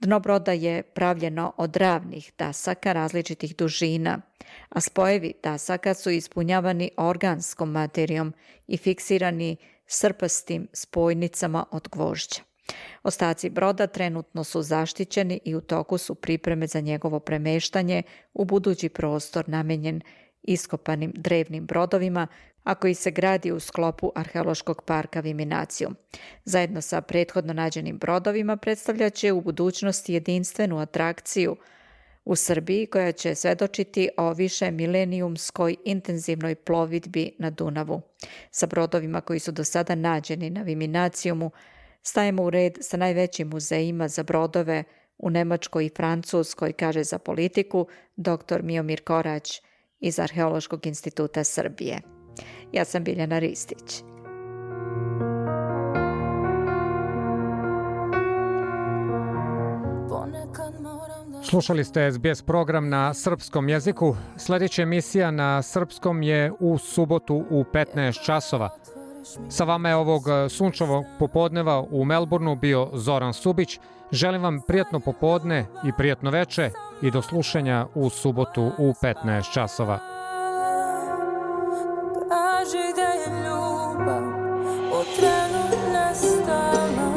Dno broda je pravljeno od ravnih dasaka različitih dužina, a spojevi dasaka su ispunjavani organskom materijom i fiksirani srpastim spojnicama od gvožđa. Ostaci broda trenutno su zaštićeni i u toku su pripreme za njegovo premeštanje u budući prostor namenjen iskopanim drevnim brodovima, a koji se gradi u sklopu arheološkog parka Viminacijum. Zajedno sa prethodno nađenim brodovima predstavljaće u budućnosti jedinstvenu atrakciju u Srbiji koja će svedočiti o više milenijumskoj intenzivnoj plovidbi na Dunavu. Sa brodovima koji su do sada nađeni na Viminacijumu stajemo u red sa najvećim muzejima za brodove u Nemačkoj i Francuskoj, kaže za politiku dr. Miomir Korać iz Arheološkog instituta Srbije. Ja sam Biljana Ristić. Slušali ste SBS program na srpskom jeziku. Sljedeća emisija na srpskom je u subotu u 15 časova. Sa vama je ovog e, sunčevog popodneva u Melbourneu bio Zoran Subić. Želim vam prijatno popodne i prijatno veče i do slušanja u subotu u 15 časova.